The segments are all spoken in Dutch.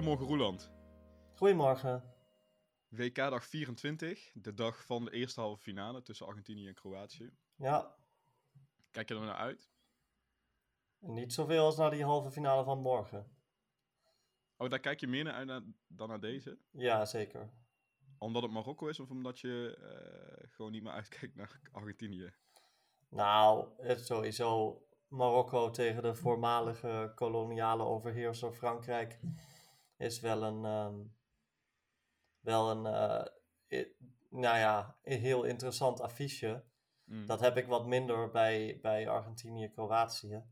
Goedemorgen Roeland. Goedemorgen. WK dag 24, de dag van de eerste halve finale tussen Argentinië en Kroatië. Ja, Kijk je er naar uit? niet zoveel als naar die halve finale van morgen. Oh, daar kijk je meer naar uit dan naar deze? Ja, zeker. Omdat het Marokko is of omdat je eh, gewoon niet meer uitkijkt naar Argentinië? Nou, het sowieso Marokko tegen de voormalige koloniale overheerser Frankrijk is wel een, ehm, wel een, eh, nou ja, een heel interessant affiche. Mm. Dat heb ik wat minder bij, bij Argentinië-Kroatië.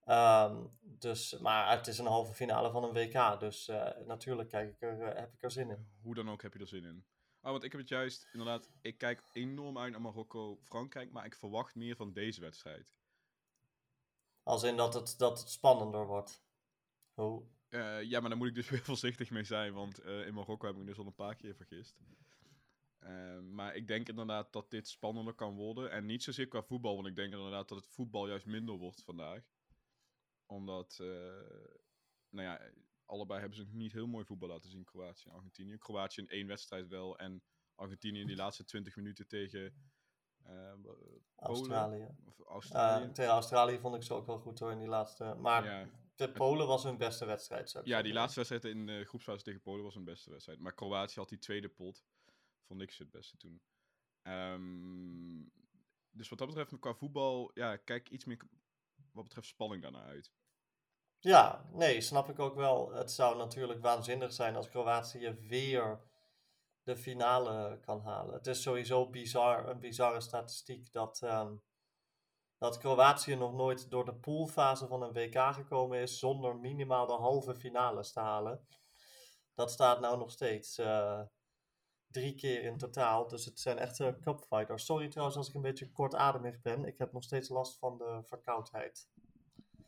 Ehm, dus, maar het is een halve finale van een WK, dus eh, natuurlijk kijk ik er, eh, heb ik er zin in. Hoe dan ook heb je er zin in. Oh, want ik heb het juist, inderdaad, ik kijk enorm uit naar Marokko-Frankrijk, maar ik verwacht meer van deze wedstrijd. Als in dat het, dat het spannender wordt. Hoe? Eh, ja, maar daar moet ik dus weer voorzichtig mee zijn, want eh, in Marokko heb ik me dus al een paar keer vergist. Eh, maar ik denk inderdaad dat dit spannender kan worden. En niet zozeer qua voetbal, want ik denk inderdaad dat het voetbal juist minder wordt vandaag. Omdat, eh, nou ja, allebei hebben ze niet heel mooi voetbal laten zien, Kroatië en Argentinië. Kroatië in één wedstrijd wel en Argentinië in die laatste 20 minuten tegen Australië. of Australië. tegen Australië vond ik ze ook wel goed hoor in die laatste. Maar ja, de Polen was hun beste wedstrijd. zou ik Ja, die laatste wedstrijd in de groepsfase tegen Polen was een beste wedstrijd. Maar Kroatië had die tweede pot. Vond ik ze het beste toen. Ehm, dus wat dat betreft, qua voetbal, ja, kijk iets meer wat betreft spanning daarna uit. Ja, nee, snap ik ook wel. Het zou natuurlijk waanzinnig zijn als Kroatië weer de finale kan halen. Het is sowieso bizar, een bizarre statistiek dat, ehm, dat Kroatië nog nooit door de poolfase van een WK gekomen is zonder minimaal de halve finales te halen. Dat staat nou nog steeds eh, drie keer in totaal. Dus het zijn echte cupfighters. Sorry trouwens als ik een beetje kortademig ben. Ik heb nog steeds last van de verkoudheid.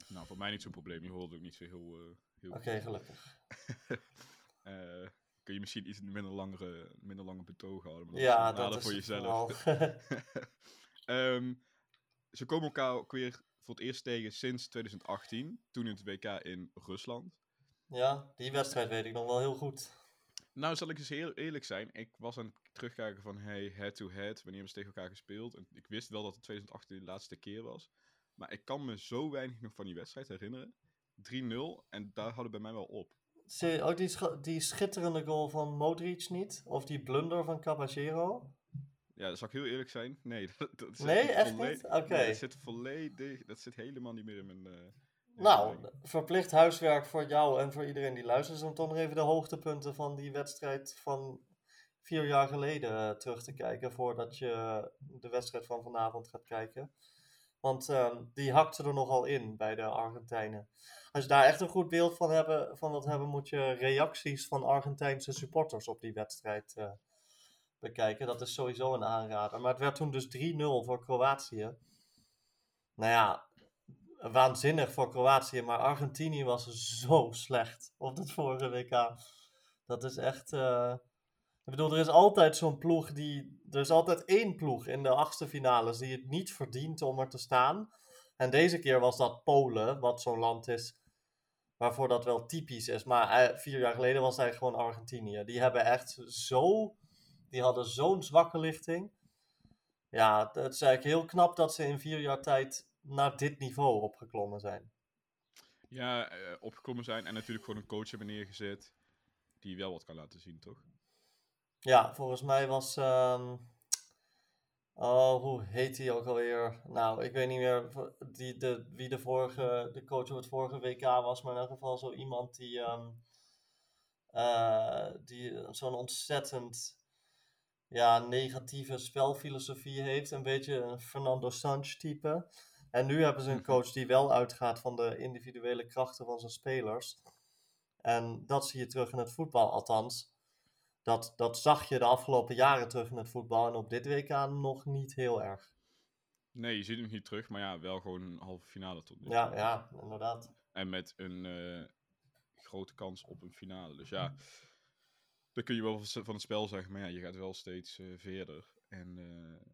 Nou, voor mij niet zo'n probleem. Je hoort ook niet zo heel... eh, heel Oké, gelukkig. Eh, kun je misschien iets minder, langere, minder lange betoog houden. Maar dat Ja, is dat is voor jezelf. Ze komen elkaar ook weer voor het eerst tegen sinds 2018. Toen in het WK in Rusland. ja, die wedstrijd weet ik nog wel heel goed. Nou, zal ik eens heel eerlijk zijn. Ik was aan het terugkijken van hey, head-to-head. Wanneer hebben ze tegen elkaar gespeeld? En ik wist wel dat het 2018 de laatste keer was. Maar ik kan me zo weinig nog van die wedstrijd herinneren. 3-0 en daar hadden bij mij wel op. Zie- Ook die, scha- die schitterende goal van Modric niet? Of die blunder van Caballero? Ja, zal ik heel eerlijk zijn? Nee, dat, dat zit Nee, echt niet? Oké. Nee, dat zit volledig... Dat zit helemaal niet meer in mijn... eh, in Nou, mijn- verplicht huiswerk voor jou en voor iedereen die luistert. is om toch nog even de hoogtepunten van die wedstrijd van vier jaar geleden eh, terug te kijken. Voordat je de wedstrijd van vanavond gaat kijken. Want ehm, die hakte er nogal in bij de Argentijnen. Als je daar echt een goed beeld van, hebben, van wilt hebben, moet je reacties van Argentijnse supporters op die wedstrijd eh, bekijken. Dat is sowieso een aanrader. Maar het werd toen dus 3-0 voor Kroatië. Nou ja, waanzinnig voor Kroatië, maar Argentinië was zo slecht op het vorige WK. Dat is echt. eh, Ik bedoel, er is altijd zo'n ploeg die. Er is altijd één ploeg in de achtste finales die het niet verdient om er te staan. En deze keer was dat Polen, wat zo'n land is waarvoor dat wel typisch is. Maar eh, vier jaar geleden was eigenlijk gewoon Argentinië. Die hebben echt zo. Die hadden zo'n zwakke lichting. Ja, het is eigenlijk heel knap dat ze in vier jaar tijd naar dit niveau opgeklommen zijn. Ja, eh, opgekomen zijn en natuurlijk gewoon een coach hebben neergezet die wel wat kan laten zien, toch? Ja, volgens mij was. ehm, oh, hoe heet hij ook alweer? Nou, ik weet niet meer die, de, wie de, vorige, de coach op het vorige WK was, maar in elk geval zo iemand die. ehm, eh, die zo'n ontzettend ja, negatieve spelfilosofie heeft. Een beetje een Fernando Sanch type. En nu hebben ze een coach die wel uitgaat van de individuele krachten van zijn spelers. En dat zie je terug in het voetbal, althans. Dat, dat zag je de afgelopen jaren terug in het voetbal. En op dit WK nog niet heel erg. Nee, je ziet hem niet terug, maar ja, wel gewoon een halve finale tot nu. toe. Ja, ja, inderdaad. En met een eh, grote kans op een finale. Dus ja, dan kun je wel van het spel zeggen, maar ja, je gaat wel steeds eh, verder. En eh,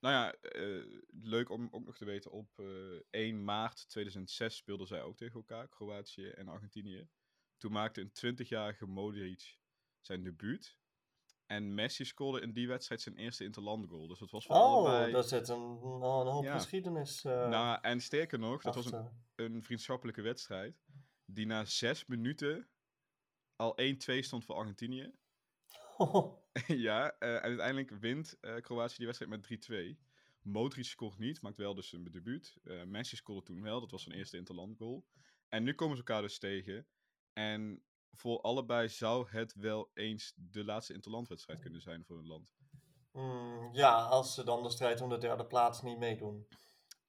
nou ja, eh, leuk om ook nog te weten, op eh, 1 maart 2006 speelden zij ook tegen elkaar, Kroatië en Argentinië. Toen maakte een 20-jarige Modric zijn debuut. En Messi scoorde in die wedstrijd zijn eerste interlandgoal. Dus dat was voor Oh, allebei... daar zit een, nou, een hoop Ja. geschiedenis uh, Nou, en sterker nog, dat was een, een vriendschappelijke wedstrijd. Die na zes minuten al 1-2 stond voor Argentinië. ja, eh, en uiteindelijk wint eh, Kroatië die wedstrijd met 3-2. Modric scoort niet, maakt wel dus zijn debuut. Eh, Messi scoorde toen wel, dat was zijn eerste interlandgoal. En nu komen ze elkaar dus tegen. En voor allebei zou het wel eens de laatste interlandwedstrijd kunnen zijn voor hun land. Mm, ja, als ze dan de strijd om de derde plaats niet meedoen.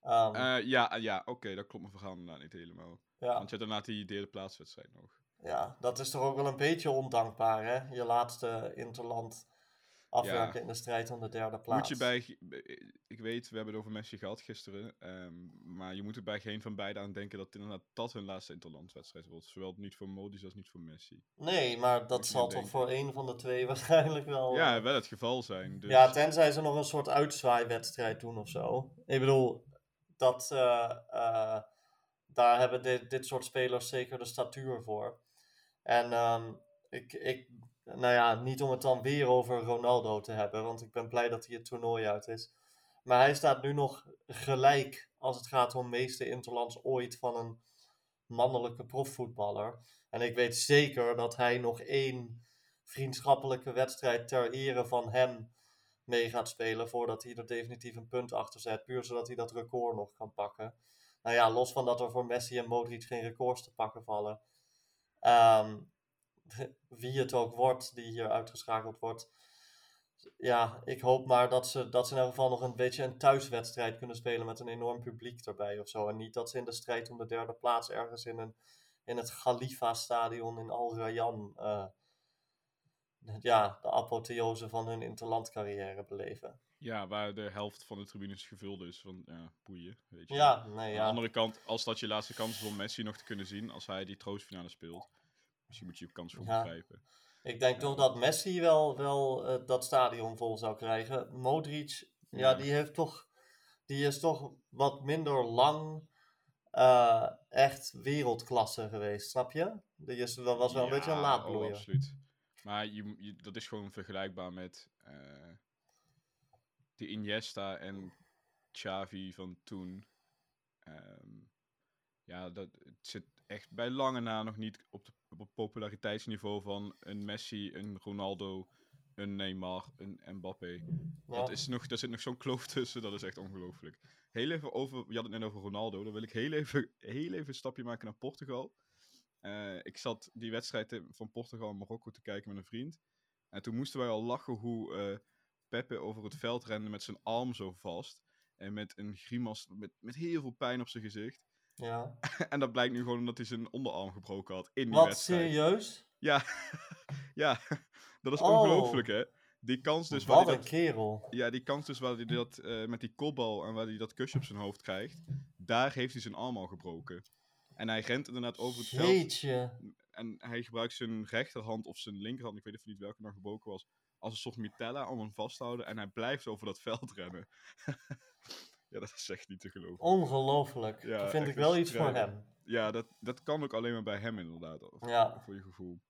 Ehm, Eh, ja, ja oké, dat klopt mijn verhaal inderdaad niet helemaal. ja. Want je hebt daarna die derde plaatswedstrijd nog. Ja, dat is toch ook wel een beetje ondankbaar, hè? Je laatste interland afwerken Ja. in de strijd om de derde plaats. Moet je bij, ik weet, we hebben het over Messi gehad gisteren, ehm, maar je moet er bij geen van beiden aan denken dat inderdaad dat hun laatste interlandwedstrijd wordt. Zowel niet voor Modric als niet voor Messi. Nee, maar dat zal toch denken. voor één van de twee waarschijnlijk wel... Ja, eh, wel het geval zijn. Dus, Ja, tenzij ze nog een soort uitzwaaiwedstrijd doen of zo. Ik bedoel, dat, eh, eh, daar hebben dit, dit soort spelers zeker de statuur voor. En ehm, ik, ik, nou ja, niet om het dan weer over Ronaldo te hebben, want ik ben blij dat hij het toernooi uit is. Maar hij staat nu nog gelijk als het gaat om meeste interlands ooit van een mannelijke profvoetballer. En ik weet zeker dat hij nog één vriendschappelijke wedstrijd ter ere van hem mee gaat spelen voordat hij er definitief een punt achter zet. Puur zodat hij dat record nog kan pakken. Nou ja, los van dat er voor Messi en Modric geen records te pakken vallen. Ehm, wie het ook wordt die hier uitgeschakeld wordt. Ja, ik hoop maar dat ze, dat ze in ieder geval nog een beetje een thuiswedstrijd kunnen spelen met een enorm publiek erbij of zo. En niet dat ze in de strijd om de derde plaats ergens in, een, in het Khalifa-stadion in Al Rayyan eh, ja, de apotheose van hun interlandcarrière beleven. Ja, waar de helft van de tribunes gevuld is. Van, ja, boeien, weet je. Ja, nee, Aan de andere kant, als dat je laatste kans is om Messi nog te kunnen zien, als hij die troostfinale speelt, misschien moet je je kans voor Ja. begrijpen. Ik denk toch dat Messi wel, wel eh, dat stadion vol zou krijgen. Modric, ja, die heeft toch, die is toch wat minder lang eh, echt wereldklasse geweest, snap je? Die is, dat was wel een beetje een laadbloeier. Oh, absoluut. Maar je, je- dat is gewoon vergelijkbaar met eh die Iniesta en Xavi van toen. Ehm, ja, dat, het zit echt bij lange na nog niet op, de, op het populariteitsniveau van een Messi, een Ronaldo, een Neymar, een Mbappé. Ja. Dat is nog, daar zit nog zo'n kloof tussen, dat is echt ongelooflijk. Heel even over, je had het net over Ronaldo, dan wil ik heel even, heel even een stapje maken naar Portugal. Eh, ik zat die wedstrijd van Portugal en Marokko te kijken met een vriend. En toen moesten wij al lachen hoe eh, Pepe over het veld rende met zijn arm zo vast. En met een grimas, met, met heel veel pijn op zijn gezicht. ja. en dat blijkt nu gewoon omdat hij zijn onderarm gebroken had in die Wat, wedstrijd. serieus? Ja, ja, dat is Oh. ongelooflijk hè. Die kans dus waar Wat hij een dat, kerel. ja, die kans dus waar hij dat eh, met die kopbal en waar hij dat kusje op zijn hoofd krijgt, daar heeft hij zijn arm al gebroken. En hij rent inderdaad over het veld Jeetje. en hij gebruikt zijn rechterhand of zijn linkerhand, ik weet even niet welke nou gebroken was, als een soort mitella om hem vast te houden. En hij blijft over dat veld rennen. ja, dat is echt niet te geloven. Ongelooflijk. Ja, dat vind ik wel iets voor hem. Ja, dat, dat kan ook alleen maar bij hem inderdaad. Of, Ja. Voor je gevoel.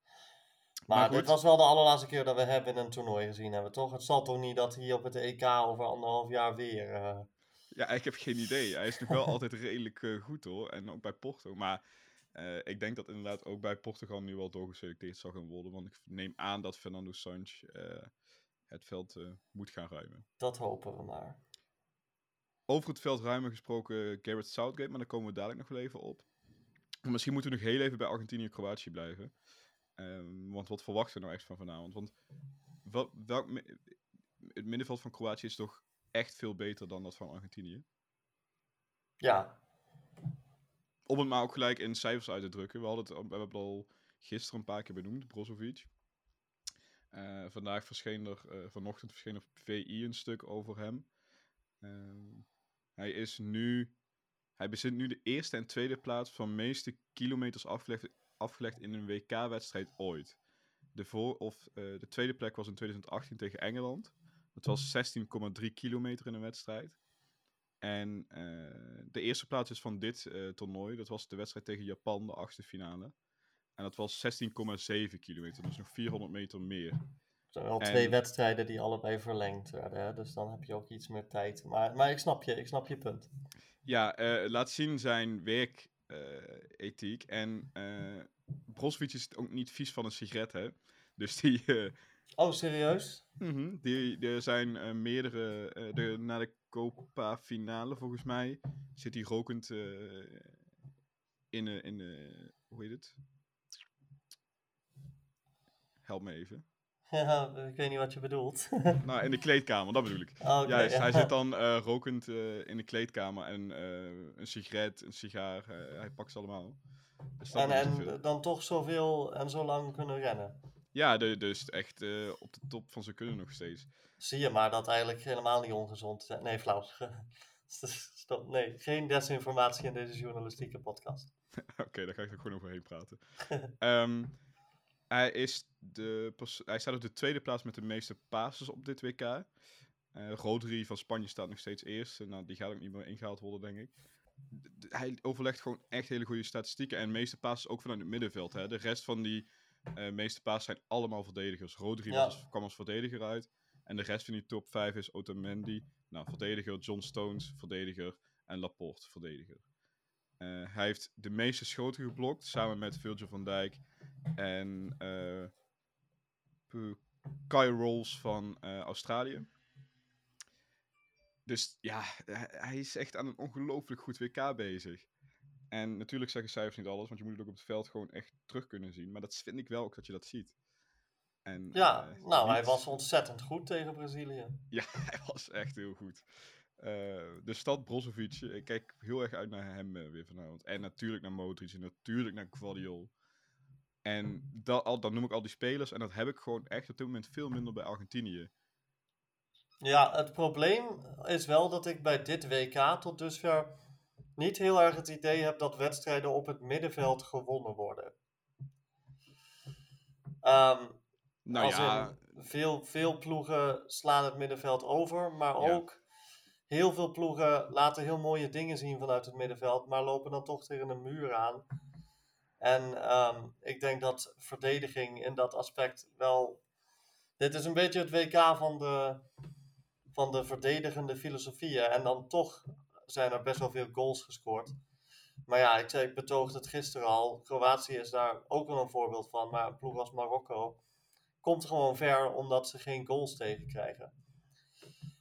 Maar, Maar dit was wel de allerlaatste keer dat we hem in een toernooi gezien hebben, toch? Het zal toch niet dat hij op het EK over anderhalf jaar weer... eh, Ja, ik heb geen idee. Hij is nog wel altijd redelijk eh, goed hoor. En ook bij Porto. Maar eh, ik denk dat inderdaad ook bij Portugal nu wel doorgeselecteerd zal gaan worden. Want ik neem aan dat Fernando Sanch eh, het veld eh, moet gaan ruimen. Dat hopen we maar. Over het veld ruimen gesproken Garrett Southgate, maar daar komen we dadelijk nog wel even op. Misschien moeten we nog heel even bij Argentinië en Kroatië blijven. Ehm, want wat verwachten we nou echt van vanavond? Want wel, welk, het middenveld van Kroatië is toch echt veel beter dan dat van Argentinië? Ja, Om het maar ook gelijk in cijfers uit te drukken. We, hadden het, we hebben het al gisteren een paar keer benoemd, Brozovic. Eh, vandaag verscheen er, eh, vanochtend verscheen op VI een stuk over hem. Ehm, hij is nu, hij bezit nu de eerste en tweede plaats van meeste kilometers afgelegd, afgelegd in een WK-wedstrijd ooit. De, voor, of, eh, de tweede plek was in 2018 tegen Engeland. Dat was 16,3 kilometer in een wedstrijd. En eh, de eerste plaats is van dit eh, toernooi. Dat was de wedstrijd tegen Japan, de achtste finale. En dat was 16,7 kilometer, dus nog 400 meter meer. Er zijn wel En- twee wedstrijden die allebei verlengd werden, hè? dus dan heb je ook iets meer tijd. Maar, maar ik snap je, ik snap je punt. Ja, eh, laat zien zijn werkethiek. en Brozovic is ook niet vies van een sigaret, hè. Dus die, Oh, serieus? mhm, die, er zijn meerdere, de, na de Copa finale volgens mij, zit hij rokend eh, in, de- in de, hoe heet het? Help me even. Ja, ik weet niet wat je bedoelt. nou, in de kleedkamer, dat bedoel ik. Oh, Juist, ja. hij zit dan eh, rokend eh, in de kleedkamer en eh, een sigaret, een sigaar, eh, hij pakt ze allemaal. Dus En, en dan toch zoveel en zo lang kunnen rennen. Ja, de, dus echt eh, op de top van zijn kunnen nog steeds. Zie je maar dat eigenlijk helemaal niet ongezond is. Nee, flauw. Stop. Nee, geen desinformatie in deze journalistieke podcast. Oké, daar ga ik er gewoon overheen praten. Ehm, hij, is de hij staat op de tweede plaats met de meeste passes op dit WK. Eh Rodri van Spanje staat nog steeds eerst. Nou, die gaat ook niet meer ingehaald worden, denk ik. D- hij overlegt gewoon echt hele goede statistieken. En de meeste passes ook vanuit het middenveld. Hè. De rest van die eh, meeste passes zijn allemaal verdedigers. Rodri Ja. was kwam als verdediger uit. En de rest van die top 5 is Otamendi, nou, verdediger. John Stones, verdediger. En Laporte, verdediger. Eh, hij heeft de meeste schoten geblokt, samen met Virgil van Dijk en Pu- Kai Rolls van Australië. Dus ja, hij is echt aan een ongelooflijk goed WK bezig. En natuurlijk zeggen cijfers niet alles, want je moet het ook op het veld gewoon echt terug kunnen zien. Maar dat vind ik wel ook dat je dat ziet. En, Ja, eh, nou, hij was ontzettend goed tegen Brazilië. ja, hij was echt heel goed. Eh, de stad Brozovic, ik kijk heel erg uit naar hem eh, weer vanavond. En natuurlijk naar Modric en natuurlijk naar Guardiol. En dat, al, dan noem ik al die spelers en dat heb ik gewoon echt op dit moment veel minder bij Argentinië. Ja, het probleem is wel dat ik bij dit WK tot dusver niet heel erg het idee heb dat wedstrijden op het middenveld gewonnen worden. Ehm, Nou ja, veel, veel ploegen slaan het middenveld over, maar Ja. ook heel veel ploegen laten heel mooie dingen zien vanuit het middenveld, maar lopen dan toch tegen een muur aan. En ehm, ik denk dat verdediging in dat aspect wel. Dit is een beetje het WK van de, van de verdedigende filosofieën. En dan toch zijn er best wel veel goals gescoord. Maar ja, ik, zei, ik betoogde het gisteren al. Kroatië is daar ook wel een voorbeeld van. Maar een ploeg als Marokko komt gewoon ver omdat ze geen goals tegenkrijgen.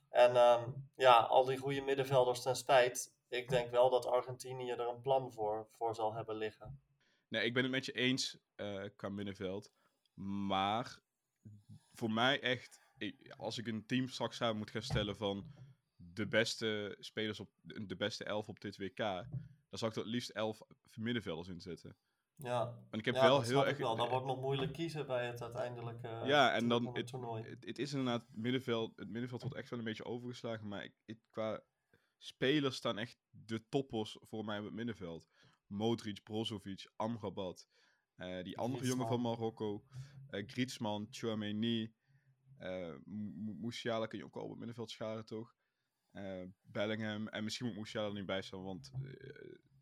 En ehm, ja, al die goede middenvelders ten spijt. Ik denk wel dat Argentinië er een plan voor, voor zal hebben liggen. nee, ik ben het met je eens qua middenveld. Maar voor mij echt, als ik een team straks samen moet gaan stellen van de beste spelers op de beste elf op dit WK, dan zou ik er het liefst elf middenvelders in zetten. Ja, En ik heb ja wel dat heel erg. wel. Dan wordt nog moeilijk kiezen bij het uiteindelijke Ja, en dan het toernooi. Het, het is inderdaad middenveld. Het middenveld wordt echt wel een beetje overgeslagen. Maar ik, ik- qua spelers staan echt de toppers voor mij op het middenveld. Modric, Brozovic, Amrabat. eh, die andere jongen van. Marokko. eh Griezmann, Chouameni. eh Mu- Musiala kun je ook al op het middenveld scharen, toch? Eh, Bellingham. En misschien moet Musiala er niet bij staan, want eh,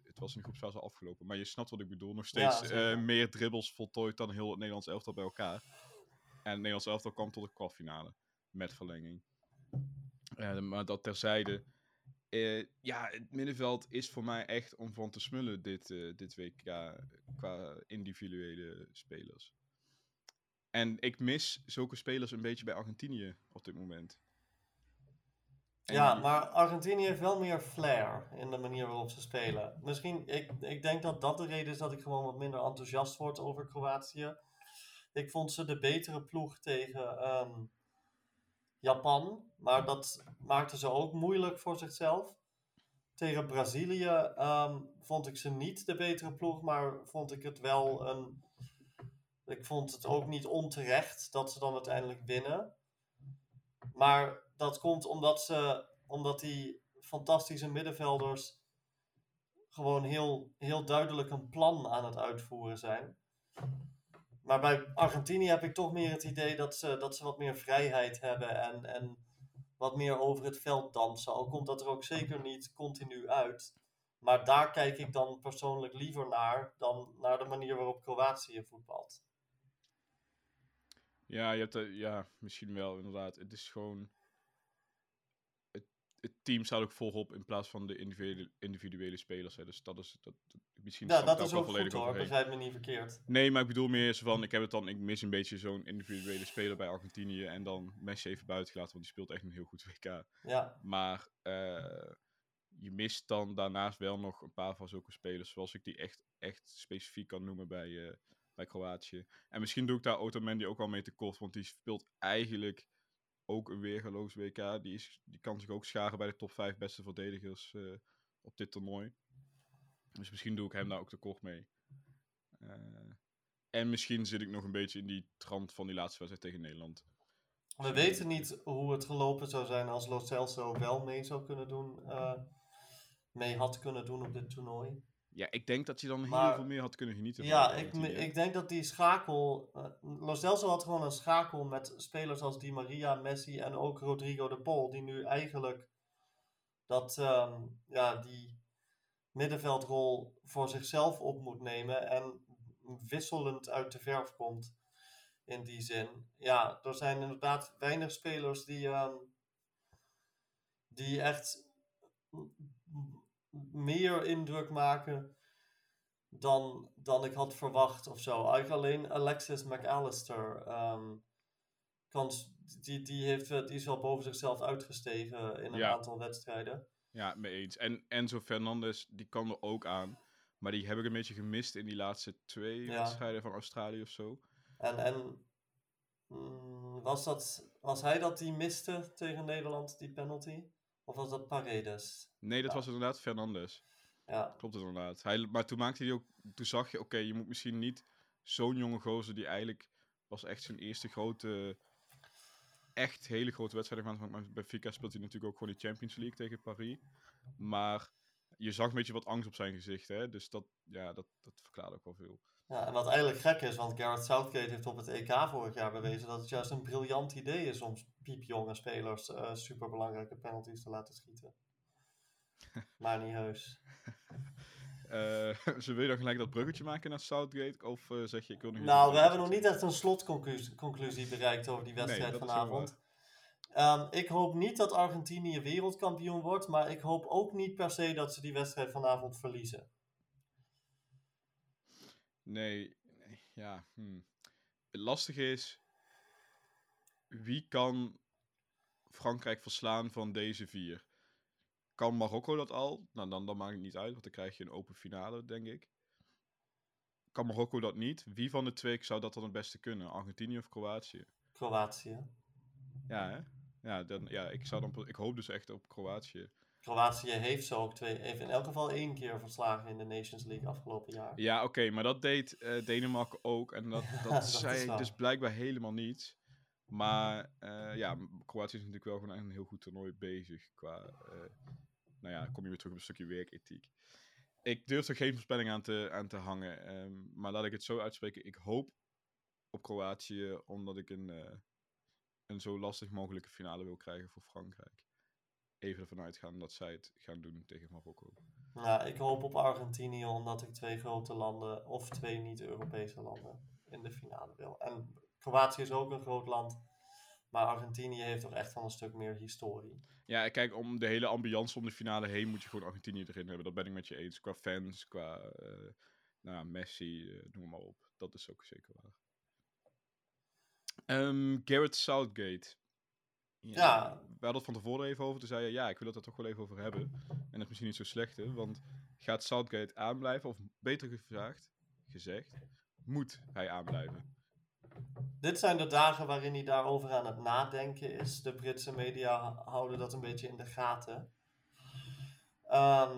het was in de groepsfase al afgelopen. Maar je snapt wat ik bedoel. Nog Ja, steeds eh, meer dribbles voltooid dan heel het Nederlands elftal bij elkaar. En het Nederlands elftal kwam tot de kwartfinale. Met verlenging. Maar dat terzijde. Ja, het middenveld is voor mij echt om van te smullen dit, dit WK qua individuele spelers. En ik mis zulke spelers een beetje bij Argentinië op dit moment. Ja, maar Argentinië heeft wel meer flair in de manier waarop ze spelen. Misschien, ik, ik denk dat dat de reden is dat ik gewoon wat minder enthousiast word over Kroatië. Ik vond ze de betere ploeg tegen ehm, Japan, maar dat maakte ze ook moeilijk voor zichzelf. Tegen Brazilië ehm, vond ik ze niet de betere ploeg, maar vond ik het wel een. Ik vond het ook niet onterecht dat ze dan uiteindelijk winnen. Maar dat komt omdat, ze, omdat die fantastische middenvelders gewoon heel, heel duidelijk een plan aan het uitvoeren zijn. Maar bij Argentinië heb ik toch meer het idee dat ze, dat ze wat meer vrijheid hebben en, en wat meer over het veld dansen. Al komt dat er ook zeker niet continu uit. Maar daar kijk ik dan persoonlijk liever naar dan naar de manier waarop Kroatië voetbalt. Ja, je hebt, er- ja, misschien wel, inderdaad. Het is gewoon... Het, team staat ook volop in plaats van de individuele, individuele spelers. Hè. Dus dat is... Dat, misschien Ja, ik dat is ook goed hoor, begrijp me niet verkeerd. Nee, maar ik bedoel meer zo van, ik heb het dan, ik mis een beetje zo'n individuele speler bij Argentinië en dan Messi even buiten gelaten, want die speelt echt een heel goed WK. Ja, Maar eh, je mist dan daarnaast wel nog een paar van zulke spelers, zoals ik die echt, echt specifiek kan noemen bij, eh, bij Kroatië. En misschien doe ik daar Otamendi ook wel mee tekort, want die speelt eigenlijk ook een weergeloos WK. Die, is, die kan zich ook scharen bij de top 5 beste verdedigers eh, op dit toernooi. Dus misschien doe ik hem daar ook tekort mee. Eh, en misschien zit ik nog een beetje in die trant van die laatste wedstrijd tegen Nederland. we weten niet hoe het gelopen zou zijn als Lo Celso wel mee zou kunnen doen, eh, mee had kunnen doen op dit toernooi. Ja, ik denk dat je dan heel veel meer had kunnen genieten van Ja, ik, ik denk dat die schakel. eh Lo Celso had gewoon een schakel met spelers als Di Maria, Messi en ook Rodrigo de Pol, die nu eigenlijk dat, ehm, ja, die middenveldrol voor zichzelf op moet nemen en wisselend uit de verf komt. In die zin. Ja, er zijn inderdaad weinig spelers die, ehm, die echt meer indruk maken dan, dan ik had verwacht of zo. Eigenlijk alleen Alexis McAllister. ehm, kan, die, die, heeft, eh, die is wel boven zichzelf uitgestegen in een Ja. aantal wedstrijden. Ja, mee eens. En Enzo Fernandez, die kan er ook aan. Maar die heb ik een beetje gemist in die laatste twee Ja. wedstrijden van Australië of zo. En, en mm, was, dat, was hij dat die miste tegen Nederland, die penalty? Of was dat Paredes? Nee, dat Ja. was inderdaad Fernandez. Ja, Klopt het inderdaad. Hij, maar toen maakte hij ook, toen zag je, oké, je moet misschien niet zo'n jonge gozer die eigenlijk was echt zijn eerste grote, echt hele grote wedstrijd gemaakt. Want bij Benfica speelt hij natuurlijk ook gewoon de Champions League tegen Paris. Maar je zag een beetje wat angst op zijn gezicht, hè. Dus dat, ja, dat, dat verklaart ook wel veel. Ja, en wat eigenlijk gek is, want Gareth Southgate heeft op het EK vorig jaar bewezen dat het juist een briljant idee is om piepjonge spelers eh superbelangrijke penalties te laten schieten. maar niet heus. Eh ze wil je dan gelijk dat bruggetje maken naar Southgate? Of eh, zeg je, ik wil nog Nou, we hebben nog niet echt een slotconclusie conclusie bereikt over die wedstrijd vanavond. Ehm, ik hoop niet dat Argentinië wereldkampioen wordt, maar ik hoop ook niet per se dat ze die wedstrijd vanavond verliezen. Nee, nee, ja. hmm. Het lastige is, wie kan Frankrijk verslaan van deze vier? Kan Marokko dat al? Nou, dan, dan maakt het niet uit, want dan krijg je een open finale, denk ik. Kan Marokko dat niet? Wie van de twee zou dat dan het beste kunnen? Argentinië of Kroatië? Kroatië. Ja, hè? Ja, dan, ja ik, zou dan, ik hoop dus echt op Kroatië. Kroatië heeft zo ook twee, heeft in elk geval één keer verslagen in de Nations League afgelopen jaar. Ja, oké, maar dat deed eh, Denemarken ook. En dat, dat, dat zei dus blijkbaar helemaal niet. Maar eh, ja, Kroatië is natuurlijk wel gewoon een heel goed toernooi bezig. Qua, eh, nou ja, kom je weer terug op een stukje werkethiek. Ik durf er geen voorspelling aan te, aan te hangen. ehm, maar laat ik het zo uitspreken. Ik hoop op Kroatië, omdat ik een, een zo lastig mogelijke finale wil krijgen voor Frankrijk. Even ervan uitgaan dat zij het gaan doen tegen Marokko. Nou, ik hoop op Argentinië omdat ik twee grote landen of twee niet-Europese landen in de finale wil. En Kroatië is ook een groot land, maar Argentinië heeft toch echt wel een stuk meer historie. Ja, kijk, om de hele ambiance om de finale heen moet je gewoon Argentinië erin hebben. Dat ben ik met je eens. Qua fans, qua eh, nou, ja, Messi, eh, noem maar op. Dat is ook zeker waar. Ehm, Garrett Southgate. Ja. We hadden het van tevoren even over. Toen zei je, ja, ik wil het er toch wel even over hebben. En dat is misschien niet zo slecht, hè. Want gaat Southgate aanblijven? Of beter gevraagd, gezegd, moet hij aanblijven? Dit zijn de dagen waarin hij daarover aan het nadenken is. De Britse media houden dat een beetje in de gaten. Ehm,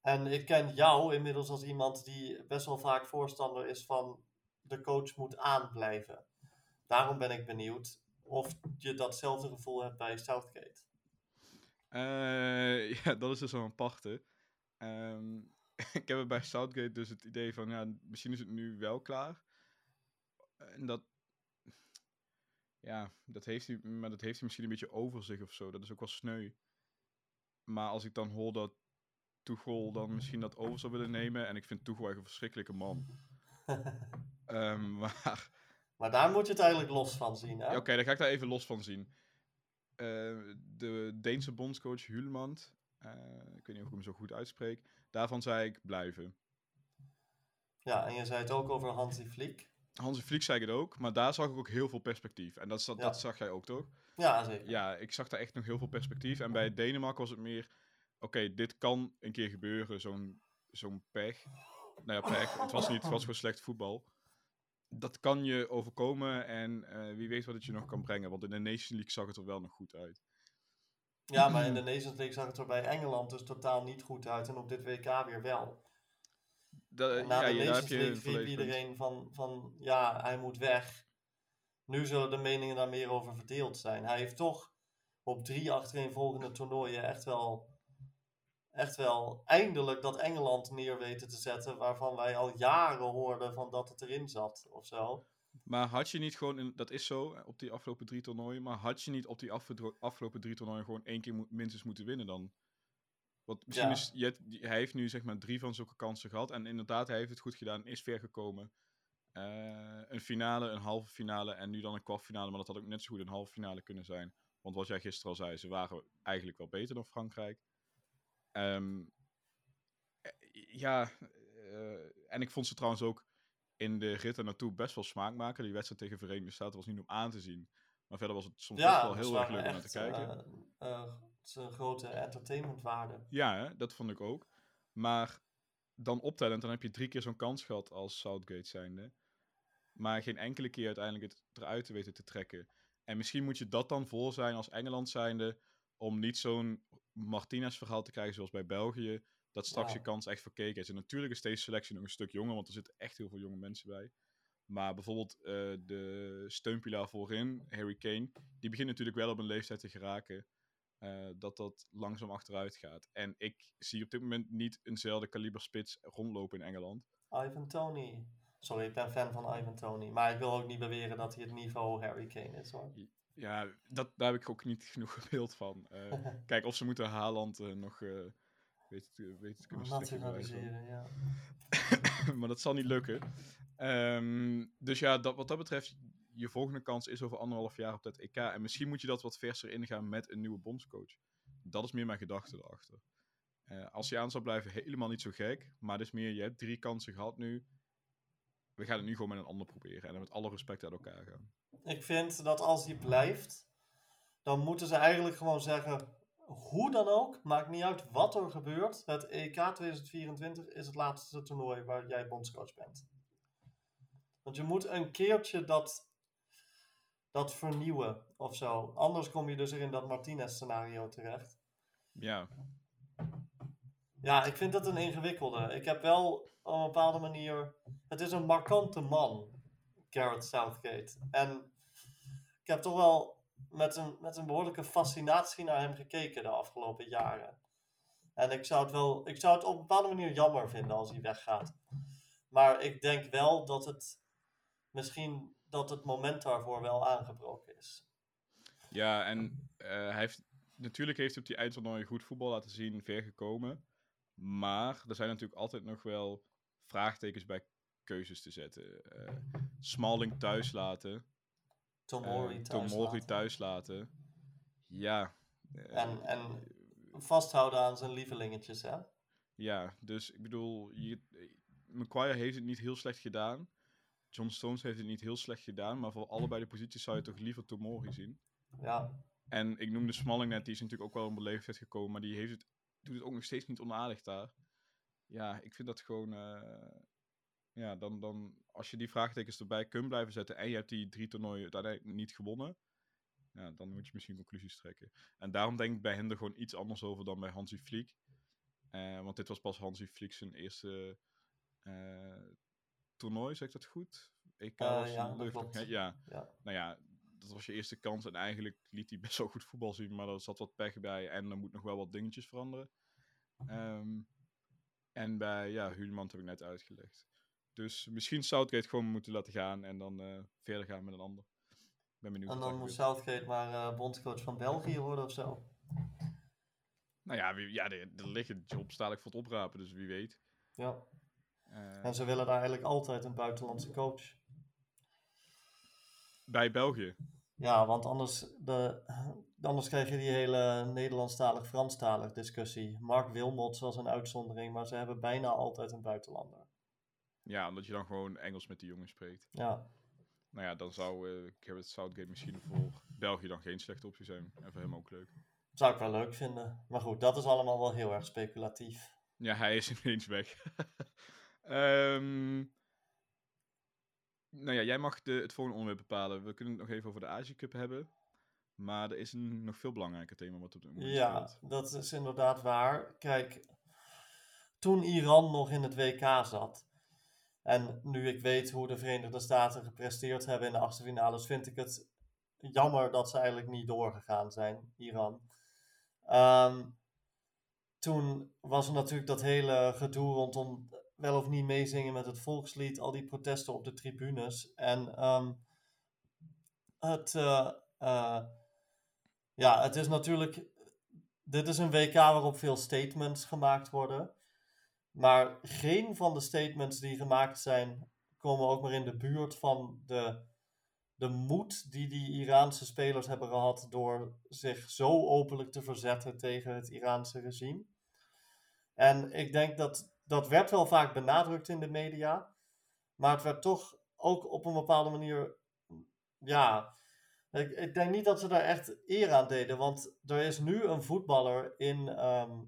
en ik ken jou inmiddels als iemand die best wel vaak voorstander is van de coach moet aanblijven. Daarom ben ik benieuwd of je datzelfde gevoel hebt bij Southgate. Eh, ja, dat is dus wel een aparte. Ehm, ik heb bij Southgate dus het idee van, ja, misschien is het nu wel klaar. En dat, ja, dat heeft hij, maar dat heeft hij misschien een beetje over zich of zo. Dat is ook wel sneu. Maar als ik dan hoor dat Tuchel dan misschien dat over zou willen nemen. En ik vind Tuchel echt een verschrikkelijke man. Ehm, maar maar daar moet je het eigenlijk los van zien, oké, dan ga ik daar even los van zien. Eh, de Deense bondscoach Hulmand, eh, ik weet niet of ik hem zo goed uitspreek, daarvan zei ik blijven. Ja, en je zei het ook over Hansi Flick. Hansi Flick zei ik het ook, maar daar zag ik ook heel veel perspectief. En dat, dat, Ja. dat zag jij ook, toch? Ja, zeker. Ja, ik zag daar echt nog heel veel perspectief. En bij Denemarken was het meer, oké, dit kan een keer gebeuren, zo'n zo'n pech. Nou ja, pech. Het was, niet, het was gewoon slecht voetbal. Dat kan je overkomen en eh, wie weet wat het je nog kan brengen. Want in de Nation League zag het er wel nog goed uit. Ja, maar in de Nations League zag het er bij Engeland dus totaal niet goed uit. En op dit WK weer wel. Da- En na ja, de ja, daar heb Nations je een League riep punt. iedereen van, van, ja, hij moet weg. Nu zullen de meningen daar meer over verdeeld zijn. Hij heeft toch op drie achtereenvolgende toernooien echt wel, echt wel eindelijk dat Engeland neer weten te zetten. Waarvan wij al jaren hoorden van dat het erin zat of zo. Maar had je niet gewoon, in, dat is zo, op die afgelopen drie toernooien, maar had je niet op die afgelopen drie toernooien gewoon één keer mo- minstens moeten winnen dan? Want misschien Ja. is, je, hij heeft nu zeg maar drie van zulke kansen gehad en inderdaad, hij heeft het goed gedaan, is ver gekomen. Eh, een finale, een halve finale en nu dan een kwartfinale, maar dat had ook net zo goed een halve finale kunnen zijn. Want wat jij gisteren al zei, ze waren eigenlijk wel beter dan Frankrijk. Ehm, eh, ja, eh, en ik vond ze trouwens ook in de rit er naartoe best wel smaak maken. Die wedstrijd tegen Verenigde Staten was niet om aan te zien. Maar verder was het soms best Ja, wel heel erg leuk om naar te echt, kijken. eh, eh, het is een grote entertainmentwaarde. Ja, hè, dat vond ik ook. Maar dan optellend, dan heb je drie keer zo'n kans gehad als Southgate zijnde. Maar geen enkele keer uiteindelijk het eruit te weten te trekken. En misschien moet je dat dan voor zijn als Engeland zijnde. Om niet zo'n Martinez-verhaal te krijgen zoals bij België. Dat straks Ja. je kans echt verkeken is. En natuurlijk is deze selectie nog een stuk jonger, want er zitten echt heel veel jonge mensen bij. Maar bijvoorbeeld eh, de steunpilaar voorin, Harry Kane, die begint natuurlijk wel op een leeftijd te geraken. eh, dat dat langzaam achteruit gaat. En ik zie op dit moment niet eenzelfde kaliber spits rondlopen in Engeland. Ivan Tony. Sorry, ik ben fan van Ivan Tony. Maar ik wil ook niet beweren dat hij het niveau Harry Kane is hoor. Ja, dat, daar heb ik ook niet genoeg beeld van. Eh, kijk, of ze moeten Haaland eh, nog eh weten, te, weten te kunnen. Nationaliseren, ja. maar dat zal niet lukken. Ehm, dus ja, dat, wat dat betreft, je volgende kans is over anderhalf jaar op dat EK. En misschien moet je dat wat verser ingaan met een nieuwe bondscoach. Dat is meer mijn gedachte erachter. Als je aan zou blijven, helemaal niet zo gek. Maar het is meer, je hebt drie kansen gehad nu. We gaan het nu gewoon met een ander proberen. En dan met alle respect uit elkaar gaan. Ik vind dat als hij blijft, dan moeten ze eigenlijk gewoon zeggen, hoe dan ook, maakt niet uit wat er gebeurt. Het EK 2024 is het laatste toernooi waar jij bondscoach bent. Want je moet een keertje dat, dat vernieuwen of zo. Anders kom je dus weer in dat Martinez-scenario terecht. Ja, Ja, ik vind dat een ingewikkelde. Ik heb wel op een bepaalde manier. Het is een markante man, Garrett Southgate. En ik heb toch wel met een, met een behoorlijke fascinatie naar hem gekeken de afgelopen jaren. En ik zou het wel. Ik zou het op een bepaalde manier jammer vinden als hij weggaat. Maar ik denk wel dat het. Misschien dat het moment daarvoor wel aangebroken is. Ja, en eh, hij heeft, natuurlijk heeft hij op die eindtoernooi goed voetbal laten zien, ver gekomen. Maar er zijn natuurlijk altijd nog wel vraagtekens bij keuzes te zetten. Eh Smalling thuis laten. Tomori eh, thuis Tomori laten. thuis laten. Ja. eh, En, en vasthouden aan zijn lievelingetjes, hè? Ja, dus ik bedoel, je, Maguire heeft het niet heel slecht gedaan. John Stones heeft het niet heel slecht gedaan. Maar voor allebei de posities zou je toch liever Tomori zien. Ja, En ik noemde Smalling net, die is natuurlijk ook wel een leeftijd gekomen, maar die heeft het, doet het ook nog steeds niet onaardig daar. Ja, ik vind dat gewoon, eh, ja, dan, dan, als je die vraagtekens erbij kunt blijven zetten en je hebt die drie toernooien uiteindelijk niet gewonnen, ja, dan moet je misschien conclusies trekken. En daarom denk ik bij hen er gewoon iets anders over dan bij Hansi Flick. Eh, want dit was pas Hansi Flick zijn eerste eh, toernooi, zeg ik dat goed? EK ja, dat lucht- klopt. Ja, ja. nou ja, dat was je eerste kans en eigenlijk liet hij best wel goed voetbal zien, maar er zat wat pech bij en er moet nog wel wat dingetjes veranderen. Ehm, en bij, ja, Hulemans heb ik net uitgelegd. Dus misschien Southgate gewoon moeten laten gaan en dan eh, verder gaan met een ander. Ben benieuwd En dan moet. Southgate maar eh bondscoach van België worden of zo. Nou ja, wie, ja er, er liggen jobs dadelijk voor het oprapen, dus wie weet. Ja. Eh, En ze willen daar eigenlijk altijd een buitenlandse coach. Bij België. Ja, want anders, de, anders krijg je die hele Nederlandstalig-Franstalig discussie. Mark Wilmots was een uitzondering, maar ze hebben bijna altijd een buitenlander. Ja, omdat je dan gewoon Engels met die jongens spreekt. Ja, Nou ja, dan zou eh Gareth Southgate misschien voor België dan geen slechte optie zijn. En voor hem ook leuk. zou ik wel leuk vinden. Maar goed, dat is allemaal wel heel erg speculatief. Ja, hij is ineens weg. Ehm, nou ja, jij mag de, het volgende onderwerp bepalen. We kunnen het nog even over de Azië Cup hebben. Maar er is een nog veel belangrijker thema wat op dit moment Ja, speelt. dat is inderdaad waar. Kijk, toen Iran nog in het WK zat. En nu ik weet hoe de Verenigde Staten gepresteerd hebben in de achtste finales, vind ik het jammer dat ze eigenlijk niet doorgegaan zijn, Iran. Ehm, toen was er natuurlijk dat hele gedoe rondom wel of niet meezingen met het volkslied, al die protesten op de tribunes. En ehm, het, eh, eh, ja, het is natuurlijk dit is een WK waarop veel statements gemaakt worden. Maar geen van de statements die gemaakt zijn, komen ook maar in de buurt van de, de moed die die Iraanse spelers hebben gehad door zich zo openlijk te verzetten tegen het Iraanse regime. En ik denk dat dat werd wel vaak benadrukt in de media, maar het werd toch ook op een bepaalde manier, ja, ik, ik denk niet dat ze daar echt eer aan deden, want er is nu een voetballer in, ehm,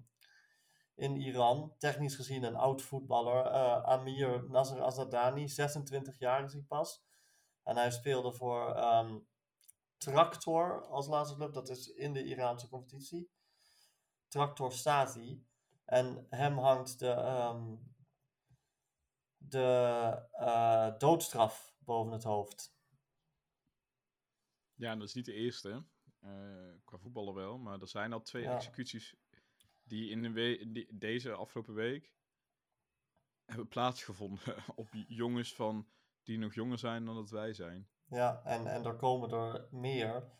in Iran, technisch gezien een oud voetballer, eh, Amir Nasser Azadani, 26 jaar is hij pas. En hij speelde voor ehm Traktor als laatste club, dat is in de Iraanse competitie. Traktor Stati. En hem hangt de, ehm, de eh, doodstraf boven het hoofd. Ja, en dat is niet de eerste. eh, qua voetballen wel. Maar er zijn al twee Ja. executies die in de we- in die- deze afgelopen week hebben plaatsgevonden. op jongens van die nog jonger zijn dan dat wij zijn. Ja, en, en er komen er meer.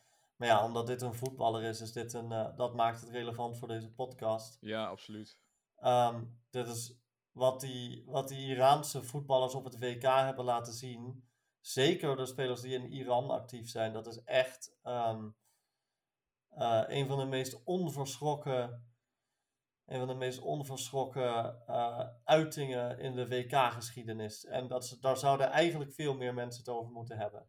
Maar ja, omdat dit een voetballer is, is dit een, eh, dat maakt het relevant voor deze podcast. Ja, absoluut. Ehm, dit is wat die, wat die Iraanse voetballers op het WK hebben laten zien. Zeker de spelers die in Iran actief zijn. Dat is echt ehm, eh, een van de meest onverschrokken, een van de meest onverschrokken eh, uitingen in de WK-geschiedenis. En dat ze, daar zouden eigenlijk veel meer mensen het over moeten hebben.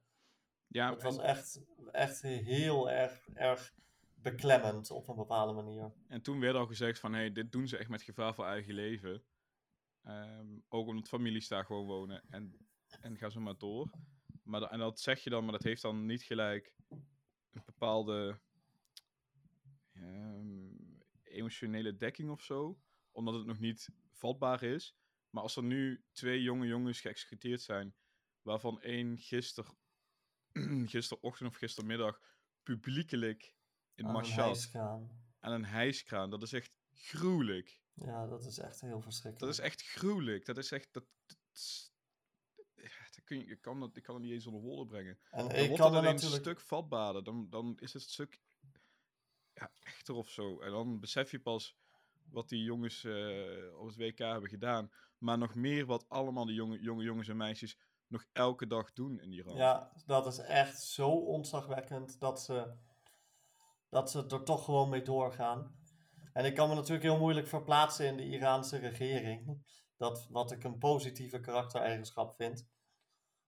Ja, Het was echt, echt heel erg, erg beklemmend op een bepaalde manier. en toen werd al gezegd van, hey, dit doen ze echt met gevaar voor eigen leven. Ehm, ook omdat families daar gewoon wonen. En, en ga zo maar door. Maar, en dat zeg je dan, maar dat heeft dan niet gelijk een bepaalde ehm, emotionele dekking of zo. Omdat het nog niet vatbaar is. Maar als er nu twee jonge jongens geëxecuteerd zijn, waarvan één gister, gisterochtend of gistermiddag publiekelijk in Mashhad aan een hijskraan, dat is echt gruwelijk. Ja, dat is echt heel verschrikkelijk. Dat is echt gruwelijk. Dat is echt. Dat, kun je, je kan dat, ik kan het niet eens onder woorden brengen. En Dan wordt kan het alleen een stuk vatbaarder. Dan, dan is het een stuk ja, echter of zo. En dan besef je pas wat die jongens eh, op het WK hebben gedaan. Maar nog meer wat allemaal die jonge, jonge jongens en meisjes nog elke dag doen in Iran. Ja, dat is echt zo ontzagwekkend dat ze, dat ze er toch gewoon mee doorgaan. En ik kan me natuurlijk heel moeilijk verplaatsen in de Iraanse regering. Dat, wat ik een positieve karaktereigenschap vind.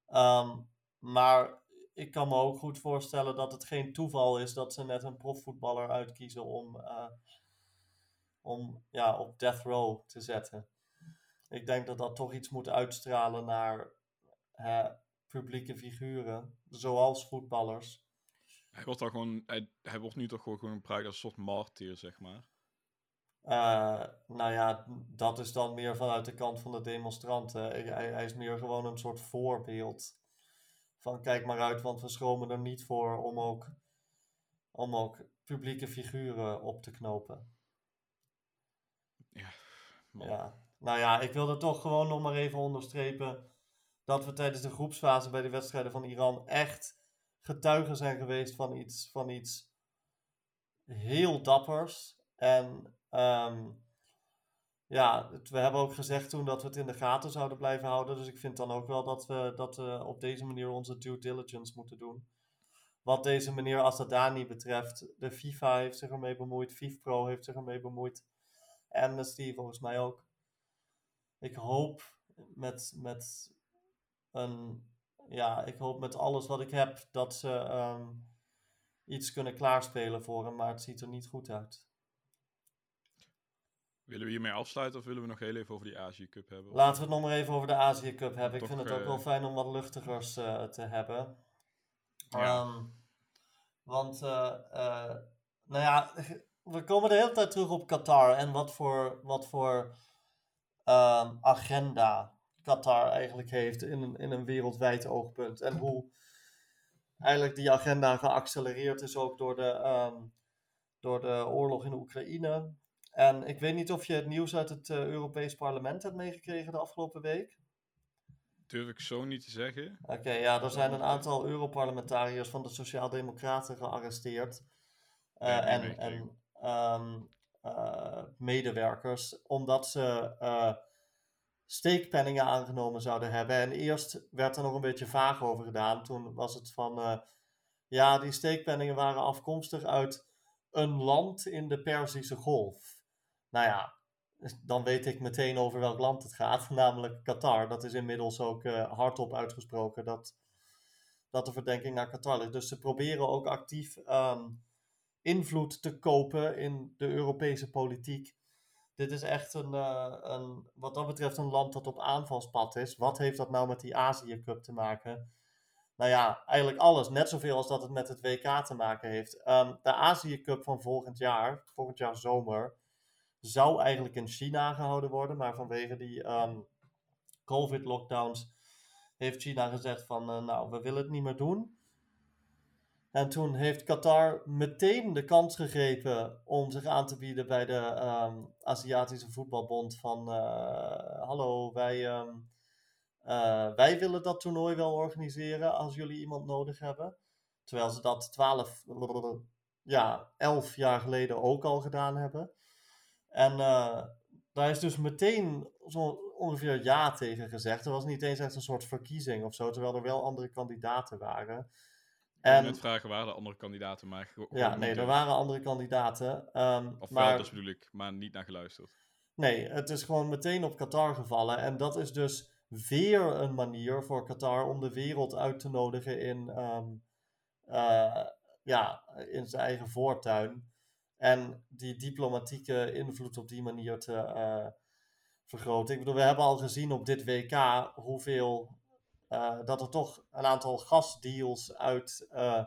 Ehm, maar ik kan me ook goed voorstellen dat het geen toeval is dat ze net een profvoetballer uitkiezen om, eh, om ja, op death row te zetten. Ik denk dat dat toch iets moet uitstralen naar hè, publieke figuren, zoals voetballers. Hij wordt dan gewoon. Hij, hij wordt nu toch gewoon, gebruikt als een soort martyr, zeg maar. Eh, nou ja, dat is dan meer vanuit de kant van de demonstranten. Hij, hij hij is meer gewoon een soort voorbeeld. Van kijk maar uit, want we schromen er niet voor om ook, om ook publieke figuren op te knopen. Ja, man. Ja. Nou ja, ik wilde toch gewoon nog maar even onderstrepen dat we tijdens de groepsfase bij de wedstrijden van Iran echt getuigen zijn geweest van iets, van iets heel dappers. En ehm, ja, we hebben ook gezegd toen dat we het in de gaten zouden blijven houden. Dus ik vind dan ook wel dat we, dat op deze manier onze due diligence moeten doen. Wat deze meneer Assadani betreft, de FIFA heeft zich ermee bemoeid, FIFPro heeft zich ermee bemoeid. Amnesty volgens mij ook. Ik hoop met, met ja, ik hoop met alles wat ik heb dat ze ehm, iets kunnen klaarspelen voor hem, maar het ziet er niet goed uit. Willen we hiermee afsluiten of willen we nog heel even over die Azië Cup hebben? Laten we het nog maar even over de Azië Cup hebben. ik vind het ook wel eh, fijn om wat luchtigers uh, te hebben. Ja. Ehm, want, uh, nou ja, we komen de hele tijd terug op Qatar en wat voor, wat voor um, agenda Qatar eigenlijk heeft in een, in een wereldwijd oogpunt. En hoe eigenlijk die agenda geaccelereerd is ook door de, um, door de oorlog in Oekraïne. En ik weet niet of je het nieuws uit het uh, Europees Parlement hebt meegekregen de afgelopen week. Durf ik zo niet te zeggen. Oké, ja, er zijn een aantal Europarlementariërs van de Sociaaldemocraten gearresteerd. Uh, en en um, uh, medewerkers, omdat ze steekpenningen aangenomen zouden hebben. En eerst werd er nog een beetje vaag over gedaan. Toen was het van, ja, die steekpenningen waren afkomstig uit een land in de Perzische Golf. Nou ja, dan weet ik meteen over welk land het gaat, namelijk Qatar. Dat is inmiddels ook uh, hardop uitgesproken dat, dat de verdenking naar Qatar ligt. Dus ze proberen ook actief um, invloed te kopen in de Europese politiek. Dit is echt een, uh, een, wat dat betreft een land dat op aanvalspad is. Wat heeft dat nou met die Azië Cup te maken? Nou ja, eigenlijk alles. Net zoveel als dat het met het WK te maken heeft. Um, de Azië Cup van volgend jaar, volgend jaar zomer, zou eigenlijk in China gehouden worden, maar vanwege die um, COVID-lockdowns heeft China gezegd van, uh, nou, we willen het niet meer doen. En toen heeft Qatar meteen de kans gegrepen om zich aan te bieden bij de um, Aziatische Voetbalbond van, uh, hallo, wij, um, uh, wij willen dat toernooi wel organiseren als jullie iemand nodig hebben. Terwijl ze dat 12, ja, 11 jaar geleden ook al gedaan hebben. En uh, daar is dus meteen zo ongeveer ja tegen gezegd. Er was niet eens echt een soort verkiezing of zo, terwijl er wel andere kandidaten waren. En met vragen waren er andere kandidaten, maar Ja, nee, er waren andere kandidaten. Um, of maar, wel, dus bedoel ik, maar niet naar geluisterd. Nee, het is gewoon meteen op Qatar gevallen. En dat is dus weer een manier voor Qatar om de wereld uit te nodigen in, um, uh, ja, in zijn eigen voortuin. En die diplomatieke invloed op die manier te uh, vergroten. Ik bedoel, we hebben al gezien op dit WK hoeveel. Uh, dat er toch een aantal gasdeals uit, uh,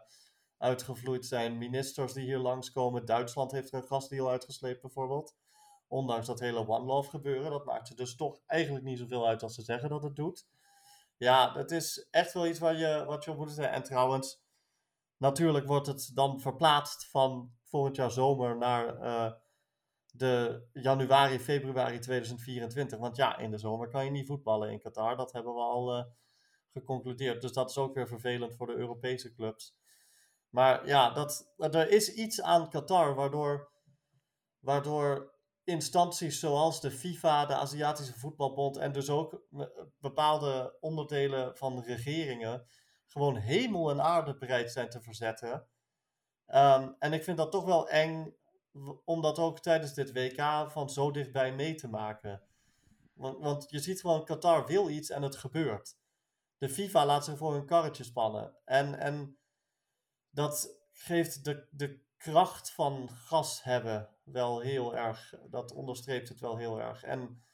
uitgevloeid zijn. Ministers die hier langskomen. Duitsland heeft een gasdeal uitgesleept, bijvoorbeeld. Ondanks dat hele One Love gebeuren. Dat maakt er dus toch eigenlijk niet zoveel uit als ze zeggen dat het doet. Ja, dat is echt wel iets waar je, wat je op moet zeggen. En trouwens, natuurlijk wordt het dan verplaatst van volgend jaar zomer naar uh, de januari, februari 2024. Want ja, in de zomer kan je niet voetballen in Qatar. Dat hebben we al geconcludeerd. Dus dat is ook weer vervelend voor de Europese clubs. Maar ja, dat, er is iets aan Qatar waardoor, waardoor instanties zoals de FIFA, de Aziatische Voetbalbond en dus ook bepaalde onderdelen van regeringen gewoon hemel en aarde bereid zijn te verzetten Um, en ik vind dat toch wel eng om dat ook tijdens dit WK van zo dichtbij mee te maken. Want, want je ziet gewoon, Qatar wil iets en het gebeurt. De FIFA laat zich voor hun karretje spannen. En, en dat geeft de, de kracht van gas hebben wel heel erg, dat onderstreept het wel heel erg. En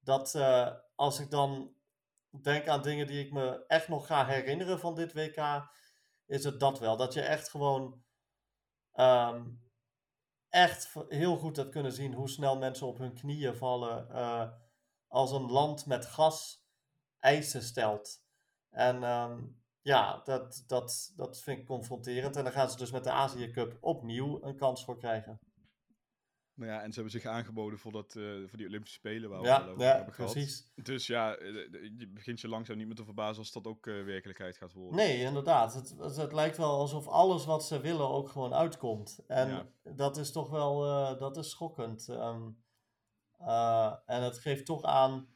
dat uh, als ik dan denk aan dingen die ik me echt nog ga herinneren van dit WK, is het dat wel. Dat je echt gewoon um, echt heel goed hebt kunnen zien hoe snel mensen op hun knieën vallen uh, als een land met gas eisen stelt. En um, ja, dat, dat, dat vind ik confronterend. En dan gaan ze dus met de Azië Cup opnieuw een kans voor krijgen. Nou ja, en ze hebben zich aangeboden voor, dat, eh, voor die Olympische Spelen waar we Ja, over ja, hebben gehad. precies. Dus ja, eh, je begint je langzaam niet meer te verbazen als dat ook eh, werkelijkheid gaat worden. Nee, inderdaad. Het, het, lijkt wel alsof alles wat ze willen ook gewoon uitkomt. En Ja. dat is toch wel eh, dat is schokkend. Ehm, eh, en het geeft toch aan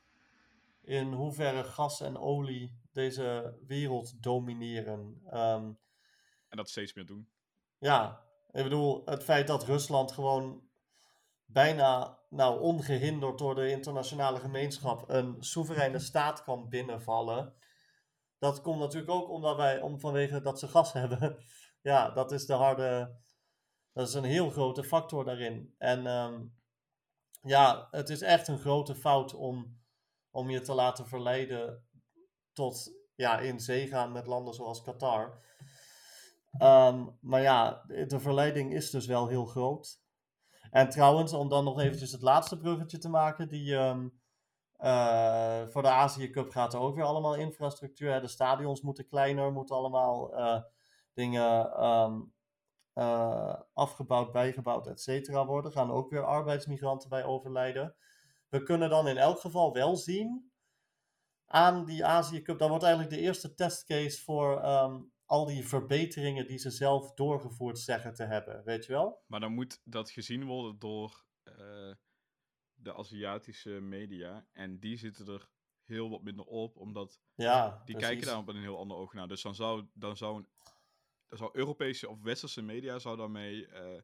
in hoeverre gas en olie deze wereld domineren. Ehm, En dat steeds meer doen. ja, ik bedoel, het feit dat Rusland gewoon bijna nou, ongehinderd door de internationale gemeenschap een soevereine staat kan binnenvallen. Dat komt natuurlijk ook omdat wij, om, vanwege dat ze gas hebben. ja, dat is de harde. Dat is een heel grote factor daarin. En ehm, ja, het is echt een grote fout om, om je te laten verleiden tot ja, in zee gaan met landen zoals Qatar. Ehm, maar ja, de verleiding is dus wel heel groot. En trouwens, om dan nog eventjes het laatste bruggetje te maken, die ehm, eh, voor de Azië Cup gaat er ook weer allemaal infrastructuur. Hè. De stadions moeten kleiner, moeten allemaal eh, dingen ehm, eh, afgebouwd, bijgebouwd, et cetera worden. Gaan ook weer arbeidsmigranten bij overlijden. We kunnen dan in elk geval wel zien aan die Azië Cup, dat wordt eigenlijk de eerste testcase voor ehm, al die verbeteringen die ze zelf doorgevoerd zeggen te hebben. Weet je wel? Maar dan moet dat gezien worden door eh, de Aziatische media. En die zitten er heel wat minder op, omdat Ja, die precies. kijken daar op een heel ander oog naar. Dus dan zou, dan zou, een, dan zou Europese of Westerse media zou daarmee eh,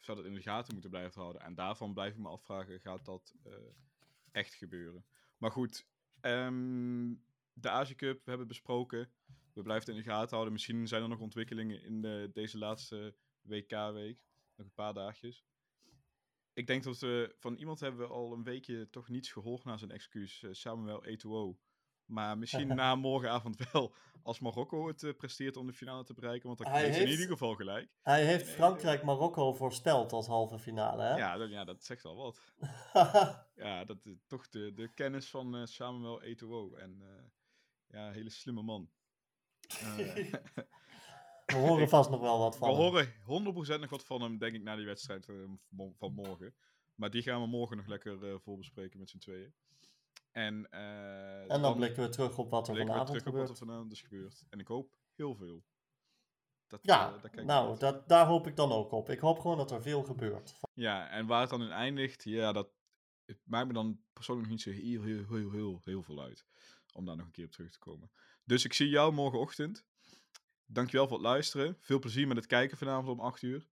zou dat in de gaten moeten blijven houden. En daarvan blijf ik me afvragen, gaat dat eh, echt gebeuren? Maar goed, ehm, de Azië Cup, we hebben het besproken. We blijven het in de gaten houden. Misschien zijn er nog ontwikkelingen in de, deze laatste WK-week. Nog een paar dagjes. Ik denk dat we van iemand hebben we al een weekje toch niets gehoord na zijn excuus. eh, Samuel Eto'o. Maar misschien na morgenavond wel. Als Marokko het eh, presteert om de finale te bereiken. Want dan Hij heeft hij in ieder geval gelijk. Hij heeft Frankrijk-Marokko voorspeld als halve finale, hè? Ja, dat, ja, dat zegt al wat. Ja, dat is toch de, de kennis van eh, Samuel Eto'o. En eh, ja, een hele slimme man. We horen vast nog wel wat we van hem. horen 100% nog wat van hem, denk ik, na die wedstrijd van morgen. Maar die gaan we morgen nog lekker eh voorbespreken met z'n tweeën. En, eh, En dan blikken we terug op wat er vanavond terug op wat gebeurt. er vanavond is gebeurd. En ik hoop heel veel. Dat, Ja, eh, daar nou, uit. dat, daar hoop ik dan ook op. Ik hoop gewoon dat er veel gebeurt. Ja, en waar het dan in eindigt, ja, dat het maakt me dan persoonlijk niet zo heel, heel, heel, heel, heel veel uit. Om daar nog een keer op terug te komen. Dus ik zie jou morgenochtend. Dankjewel voor het luisteren. Veel plezier met het kijken vanavond om 8 uur.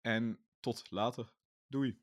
En tot later. Doei.